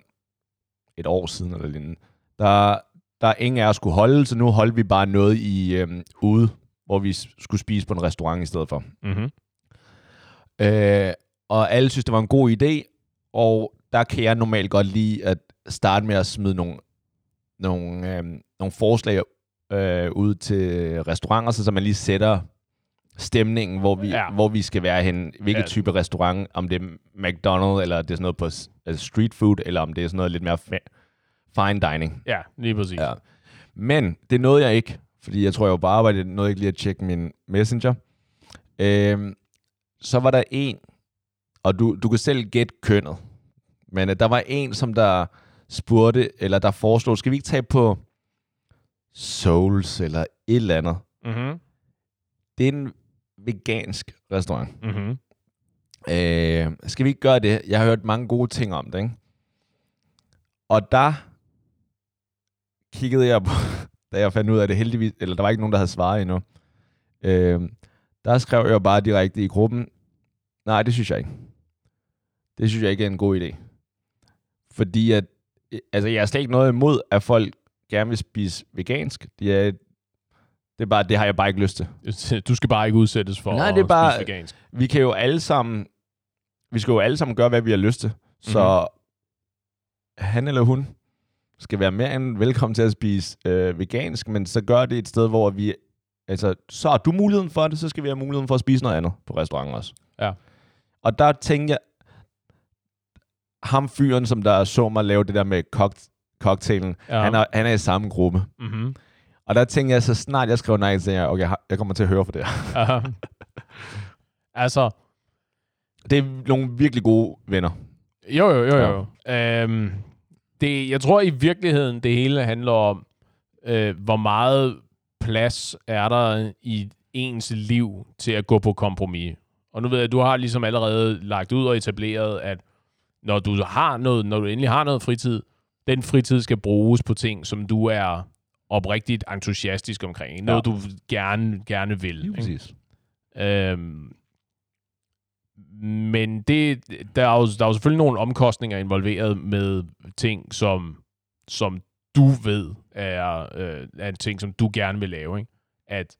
et år siden eller lignende, der, der er ingen af os skulle holde, så nu holdt vi bare noget i øhm, ude, hvor vi skulle spise på en restaurant i stedet for. Mm-hmm. Øh, og alle synes, det var en god idé, og der kan jeg normalt godt lide at starte med at smide nogle, nogle, øhm, nogle forslag øh, ud til restauranter, så, så man lige sætter stemningen, hvor vi, Ja. hvor vi skal være hen, hvilken Ja. type restaurant, om det er McDonald's, eller det er sådan noget på altså street food, eller om det er sådan noget lidt mere fine dining. Ja, lige præcis. Ja. Men det nåede jeg ikke, fordi jeg tror, jeg var på arbejde, jeg nåede ikke lige at tjekke min messenger. Øhm, så var der en, og du, du kan selv gætte kønnet, men øh, der var en, som der spurgte, eller der foreslog, skal vi ikke tage på Souls eller et eller andet? Mm-hmm. Det er en vegansk restaurant. Mm-hmm. Øh, skal vi ikke gøre det? Jeg har hørt mange gode ting om det, ikke? Og der kiggede jeg på, da jeg fandt ud af det heldigvis, eller der var ikke nogen, der havde svaret endnu. Øh, der skrev jeg bare direkte i gruppen, nej, det synes jeg ikke. Det synes jeg ikke er en god idé. Fordi at, øh, altså jeg har slet ikke noget imod, at folk gerne vil spise vegansk. Det er, det er bare, det har jeg bare ikke lyst til. Du skal bare ikke udsættes for Nej, det er bare- vegansk. vi kan jo alle sammen, vi skal jo alle sammen gøre, hvad vi har lyst til. Så mm-hmm. han eller hun skal være mere end velkommen til at spise øh, vegansk, men så gør det et sted, hvor vi, altså, så har du muligheden for det, så skal vi have muligheden for at spise noget andet på restauranten også. Ja. Og der tænkte jeg, ham fyren, som der så mig lave det der med cock- cocktailen, Ja. han, er, han er i samme gruppe. Mm-hmm. Og der tænkte jeg, så snart jeg skrev nej, så tænkte jeg, okay, jeg kommer til at høre for det her. altså, Det er nogle virkelig gode venner. jo, jo, jo, jo. Øhm, det, jeg tror i virkeligheden, det hele handler om, øh, hvor meget plads er der i ens liv til at gå på kompromis. Og nu ved jeg, at du har ligesom allerede lagt ud og etableret, at når du har noget, når du endelig har noget fritid, den fritid skal bruges på ting, som du er oprigtigt entusiastisk omkring. Noget, Ja. du gerne, gerne vil. ikke? præcis. Øhm, men det, der, er jo, der er jo selvfølgelig nogle omkostninger involveret med ting, som, som du ved er, øh, er en ting, som du gerne vil lave. Ikke? At,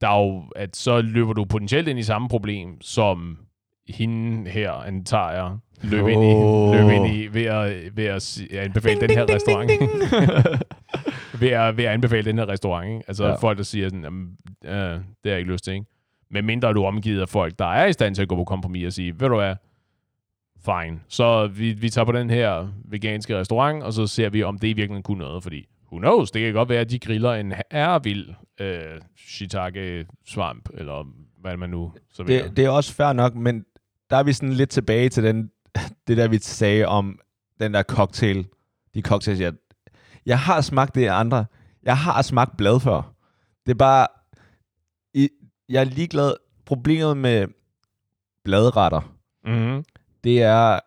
der er jo, at så løber du potentielt ind i samme problem, som hende her, antager jeg, løb, ind, i, løb ind i ved at, ved at anbefale den her restaurant. ved, at, ved at anbefale den her restaurant. Ikke? Altså ja. Ja. folk, der siger sådan, "Jamen, øh, det har jeg ikke lyst til. Ikke? Medmindre mindre er du omgivet af folk, der er i stand til at gå på kompromis og sige, ved du hvad, fine. Så vi, vi tager på den her veganske restaurant, og så ser vi, om det i virkeligheden kunne noget. Fordi, who knows, det kan godt være, at de griller en ærvild øh, shiitake-svamp, eller hvad man nu så det, det er også fair nok, men der er vi sådan lidt tilbage til den, det der, vi sagde om den der cocktail. De cocktails, jeg, jeg har smagt det andre. Jeg har smagt blad før. Det er bare... Jeg er ligeglad. Problemet med bladretter, Mm-hmm. det er...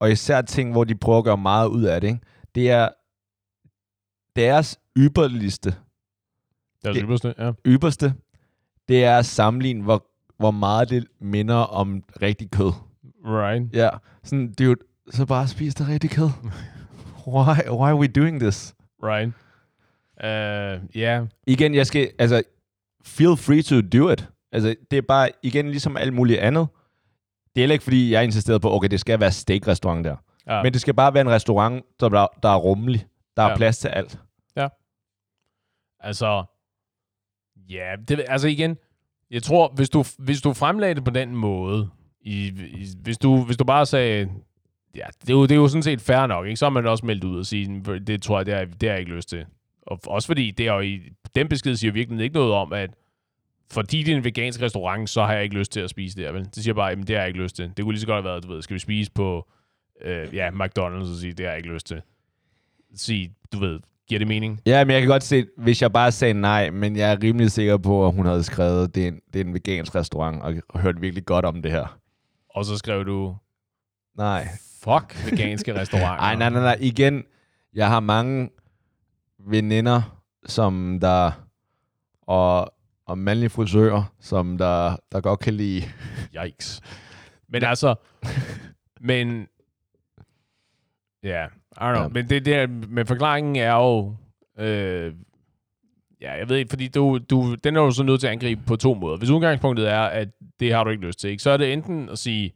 Og især ting, hvor de prøver at gøre meget ud af det, ikke? det er deres ypperligste Det er Det- ypperste, ja. ypperste, det er at sammenligne, hvor, hvor meget det minder om rigtig kød. Right. Ja, sådan, dude, så bare spis det rigtig kød. why, why are we doing this? Right. Uh, yeah. Igen, jeg skal, altså, feel free to do it. Altså, det er bare, igen, ligesom alt muligt andet. Det er heller ikke, fordi jeg er insisteret på, okay, det skal være steak-restaurant der. Ja. Men det skal bare være en restaurant, der, der er rummelig. Der er Ja. plads til alt. Altså, ja, det, altså igen, jeg tror, hvis du, hvis du fremlagde det på den måde, i, i, hvis, du, hvis du bare sagde, ja, det er, jo, det er jo sådan set fair nok, ikke? så har man også meldt ud og sige, det tror jeg, det har, det har jeg ikke lyst til. Og også fordi, det er jo i, den besked siger virkelig ikke noget om, at fordi det er en vegansk restaurant, så har jeg ikke lyst til at spise der, vel? Det siger bare, jamen det har jeg ikke lyst til. Det kunne lige så godt have været, du ved, skal vi spise på, øh, ja, McDonald's og sige, det har jeg ikke lyst til. Sige, du ved, giver det mening? Ja, men jeg kan godt se, hvis jeg bare sagde nej, men jeg er rimelig sikker på, at hun havde skrevet, det er en, det er en vegansk restaurant, og, og hørt virkelig godt om det her. Og så skrev du, Nej. fuck veganske restauranter. Ej, nej, nej, nej. Igen, jeg har mange veninder, som der... Og, og mandlige frisører, som der, der godt kan lide... Yikes. Men altså, men, ja, I don't know. Ja. Men, det, det, men forklaringen er jo, øh, ja, jeg ved ikke, fordi du, du, den er du så nødt til at angribe på to måder. Hvis udgangspunktet er, at det har du ikke lyst til, ikke? så er det enten at sige,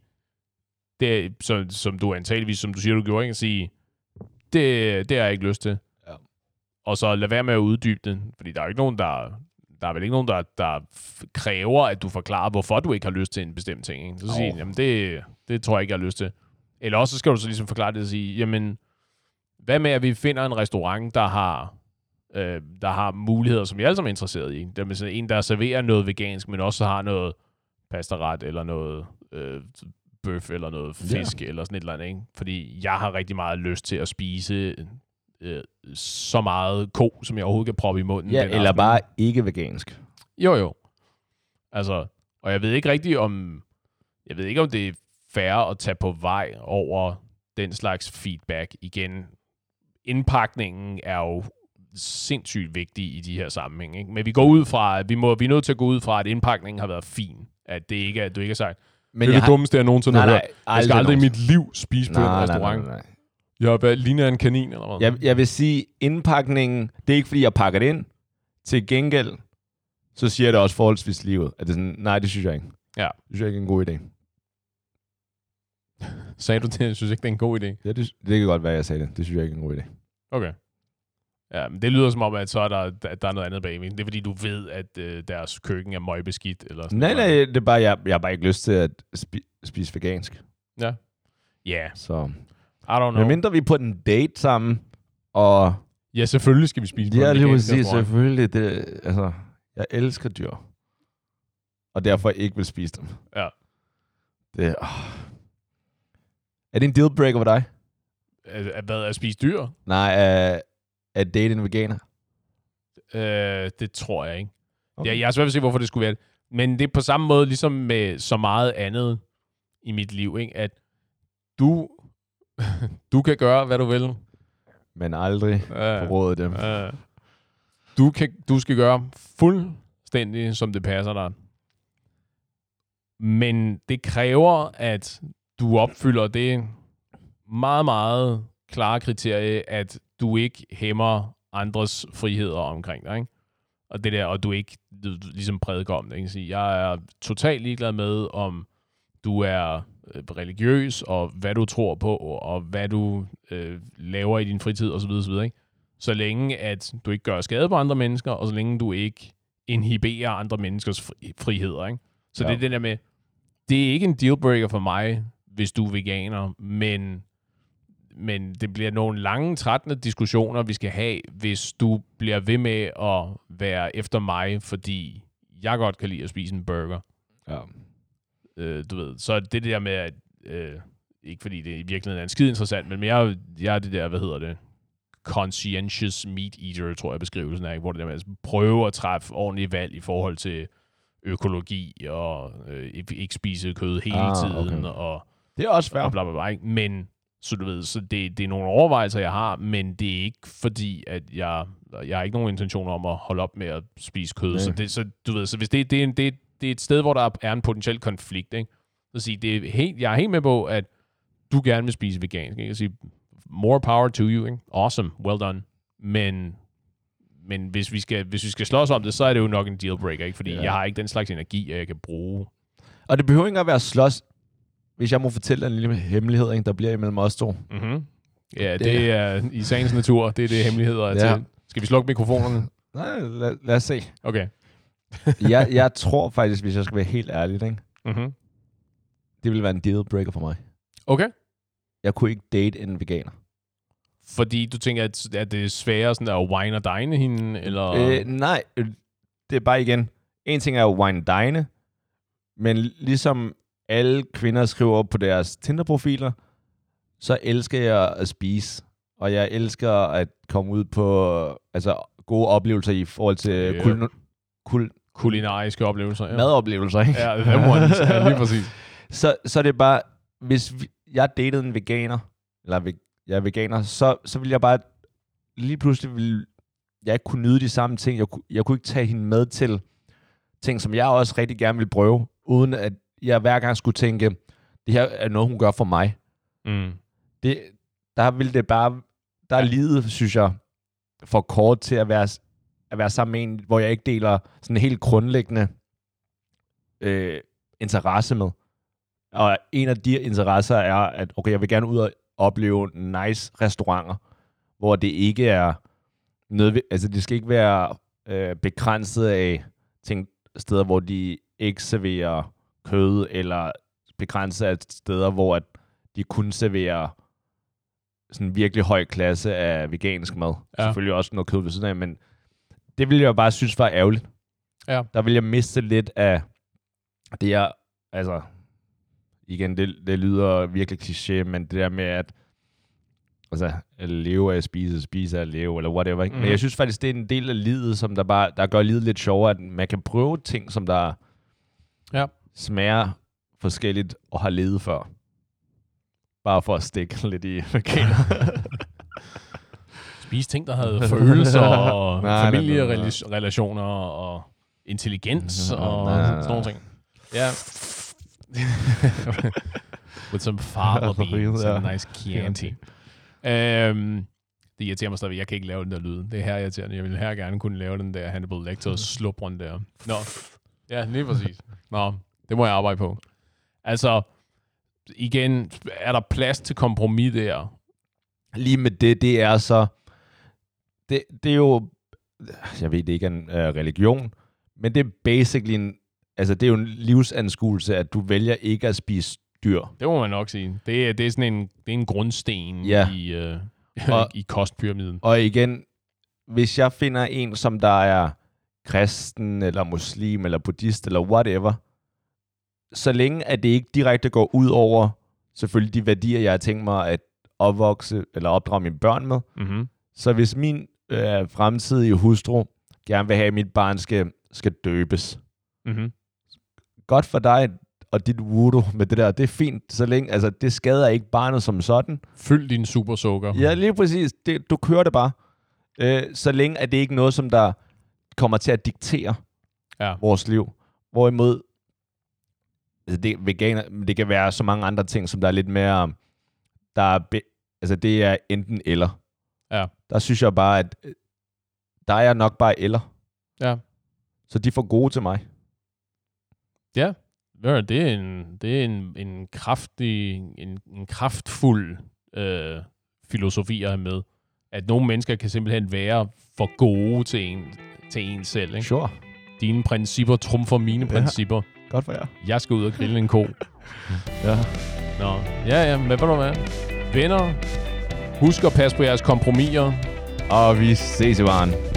det, som, som du antageligvis, som du siger, du gjorde, ikke? at sige, det, det har jeg ikke lyst til. Og så lad være med at uddybe det, fordi der er ikke nogen, der, der er vel ikke nogen, der, der kræver, at du forklarer, hvorfor du ikke har lyst til en bestemt ting. Ikke? Så siger jamen det, det tror jeg ikke, jeg har lyst til. Eller også så skal du så ligesom forklare det og sige, jamen, hvad med, at vi finder en restaurant, der har, øh, der har muligheder, som vi alle sammen er interesseret i. Det er med sådan en, der serverer noget vegansk, men også har noget pastaret, eller noget øh, bøf, eller noget fisk, eller sådan et eller andet. Ikke? Fordi jeg har rigtig meget lyst til at spise øh, så meget ko, som jeg overhovedet kan proppe i munden. Ja, eller aften. bare ikke vegansk. Jo, jo. Altså, og jeg ved ikke rigtig om, jeg ved ikke om det er fair at tage på vej over den slags feedback igen. Indpakningen er jo sindssygt vigtig i de her sammenhæng. Ikke? Men vi går ud fra, at vi, må, vi er nødt til at gå ud fra, at indpakningen har været fin. At det ikke er, at du ikke har sagt, Men det er det dummeste, jeg nogensinde Nej, har nej, hørt. Jeg skal aldrig i mit liv spise på en nej, nej, restaurant. nej, nej. Jeg ligner en kanin, eller hvad? Jeg, jeg vil sige, indpakningen, det er ikke fordi, jeg pakker det ind. Til gengæld, så siger jeg det også forholdsvis livet. At det er sådan, nej, det synes jeg ikke. Ja. Det synes jeg ikke er en god idé. Sagde du det? Jeg synes ikke, det er en god idé. Ja, det, det kan godt være, jeg sagde det. Det synes jeg ikke er en god idé. Okay. Ja, men det lyder som om, at så er der, der, der er noget andet bag. Det er fordi, du ved, at øh, deres køkken er møgbeskidt. Eller sådan Nej, noget. nej, det er bare, jeg, jeg har bare ikke lyst til at spi- spise vegansk. Ja. Yeah, Så, I don't know. men mindre vi er på en date sammen, og Ja, selvfølgelig skal vi spise på ja, lige præcis, selvfølgelig, det, altså, jeg elsker dyr, og derfor ikke vil spise dem. Ja. Det, åh. Er det en dealbreaker for dig? At, at, hvad, at spise dyr? Nej, at, at date en veganer? Øh, det tror jeg ikke. Okay. Ja, jeg har svært ved at se, hvorfor det skulle være det. Men det er på samme måde, ligesom med så meget andet i mit liv, ikke? at du, du kan gøre, hvad du vil. Men aldrig forråde dem. Du, kan, du skal gøre fuldstændig, som det passer dig. Men det kræver, at du opfylder det meget, meget klare kriterie, at du ikke hæmmer andres friheder omkring dig. Ikke? Og det der, og du ikke du, ligesom prædiker om det. Ikke? Sige, jeg er totalt ligeglad med, om du er religiøs, og hvad du tror på, og hvad du øh, laver i din fritid, osv. osv. Ikke? Så længe, at du ikke gør skade på andre mennesker, og så længe du ikke inhiberer andre menneskers fri- friheder. Ikke? Så Ja. det er den der med, det er ikke en dealbreaker for mig, hvis du er veganer, men, men det bliver nogle lange, trættende diskussioner, vi skal have, hvis du bliver ved med at være efter mig, fordi jeg godt kan lide at spise en burger. Ja. Øh, du ved, så det der med, at, øh, ikke fordi det i virkeligheden er en skid interessant, men er jo- jeg er det der, hvad hedder det, conscientious meat eater, tror jeg beskrivelsen er, hvor det der med at prøve at træffe ordentlige valg i forhold til økologi og øh, ikke, spise kød hele Ah, tiden okay. og, Det er også fair. og bla bla bla. Ikke? Men så du ved, så det, det er nogle overvejelser, jeg har, men det er ikke fordi, at jeg, jeg har ikke nogen intention om at holde op med at spise kød. Nej. Så, det, så du ved, så hvis det, det, er en, det, det er et sted, hvor der er en potentiel konflikt, ikke? Så sige, det er helt, jeg er helt med på, at du gerne vil spise vegansk. Ikke? Jeg sige, more power to you. Ikke? Awesome. Well done. Men, men hvis, vi skal, hvis vi skal slås om det, så er det jo nok en dealbreaker. Ikke? Fordi Ja. jeg har ikke den slags energi, jeg kan bruge. Og det behøver ikke at være slås. Hvis jeg må fortælle dig en lille hemmelighed, ikke, der bliver imellem os to. Mm-hmm. Ja, det, Det- det er i sagens natur. Det er det, hemmeligheder er Ja. til. Skal vi slukke mikrofonerne? Nej, lad, lad os se. Okay. Jeg, jeg tror faktisk, hvis jeg skal være helt ærlig, ikke, Mm-hmm. det ville være en dealbreaker for mig. Okay. Jeg kunne ikke date en veganer. Fordi du tænker, at, at det er sværere sådan at wine og dine hende, eller... Øh, nej, øh, det er bare igen. En ting er jo wine dine, men ligesom alle kvinder skriver på deres Tinder-profiler, så elsker jeg at spise. Og jeg elsker at komme ud på altså, gode oplevelser i forhold til yeah. kul, kul, kulinariske oplevelser. Ja. madoplevelser. Ikke? Ja, ones. ja, lige præcis. så, så det er bare, hvis vi, jeg datede en veganer, eller ve, jeg er veganer, så, så vil jeg bare, lige pludselig vil jeg ikke kunne nyde de samme ting. Jeg, jeg kunne ikke tage hende med til ting, som jeg også rigtig gerne vil prøve, uden at jeg hver gang skulle tænke, det her er noget, hun gør for mig. Mm. Det, der vil det bare, der er livet, synes jeg, for kort til at være, at være sammen med en, hvor jeg ikke deler sådan en helt grundlæggende øh, interesse med. Og en af de interesser er, at okay, jeg vil gerne ud og opleve nice restauranter, hvor det ikke er nødvendigt, altså det skal ikke være øh, begrænset af ting, steder, hvor de ikke serverer kød, eller begrænset af steder, hvor at de kun serverer sådan virkelig høj klasse af vegansk mad. Ja. Selvfølgelig også noget kød ved siden af, men det ville jeg bare synes var ærgerligt. Ja. Der ville jeg miste lidt af det, jeg, altså, igen, det, det lyder virkelig kliché, men det der med at, altså, at leve af at spise, spise af at leve, eller whatever. Ikke? Mm. Men jeg synes faktisk, det er en del af livet, som der bare, der gør livet lidt sjovere, at man kan prøve ting, som der Ja. smager forskelligt og har levet før. Bare for at stikke lidt i veganer. Spise ting, der havde følelser og Nej, familierelationer og intelligens Nej, og nej, nej, sådan nogle ting. Ja. With some fava beans Ja. and a nice Chianti. Um, det irriterer mig stadigvæk. Jeg kan ikke lave den der lyd. Det er her irriterende. Jeg ville her gerne kunne lave den der Hannibal Lecter slubrun der. Nå. Ja, lige præcis. Nå, det må jeg arbejde på. Altså, igen, er der plads til kompromis der? Lige med det, det er så... Det, det er jo... Jeg ved, det ikke er en uh, religion, men det er basically en... Altså, det er jo en livsanskuelse, at du vælger ikke at spise dyr. Det må man nok sige. Det er, det er sådan en, det er en grundsten Ja. i, øh, Og- i kostpyramiden. Og igen, hvis jeg finder en, som der er kristen, eller muslim, eller buddhist, eller whatever, så længe at det ikke direkte går ud over selvfølgelig de værdier, jeg har tænkt mig at opvokse eller opdrage mine børn med, Mm-hmm. så hvis min øh, fremtidige hustru gerne vil have, at mit barn skal, skal døbes, Mm-hmm. godt for dig og dit voodoo med det der, det er fint, så længe, altså det skader ikke barnet som sådan. Fyld din supersukker. Ja, lige præcis. Det, du kører det bare. Øh, så længe at det ikke noget, som der kommer til at diktere Ja. vores liv. Hvorimod, altså det, veganer, det kan være så mange andre ting, som der er lidt mere, der er, be, altså det er enten eller. Ja. Der synes jeg bare, at øh, der er jeg nok bare eller. Ja. Så de for gode til mig. Ja, ja, det er en, det er en, en kraftig, en, en kraftfuld øh, filosofi at have med. At nogle mennesker kan simpelthen være for gode til en, til en selv. Ikke? Sure. Dine principper trumfer mine Ja. principper. Godt for jer. Jeg skal ud og grille en ko. Ja. Nå, ja, ja, men ved du hvad? Venner, husk at passe på jeres kompromiser. Og vi ses i varen.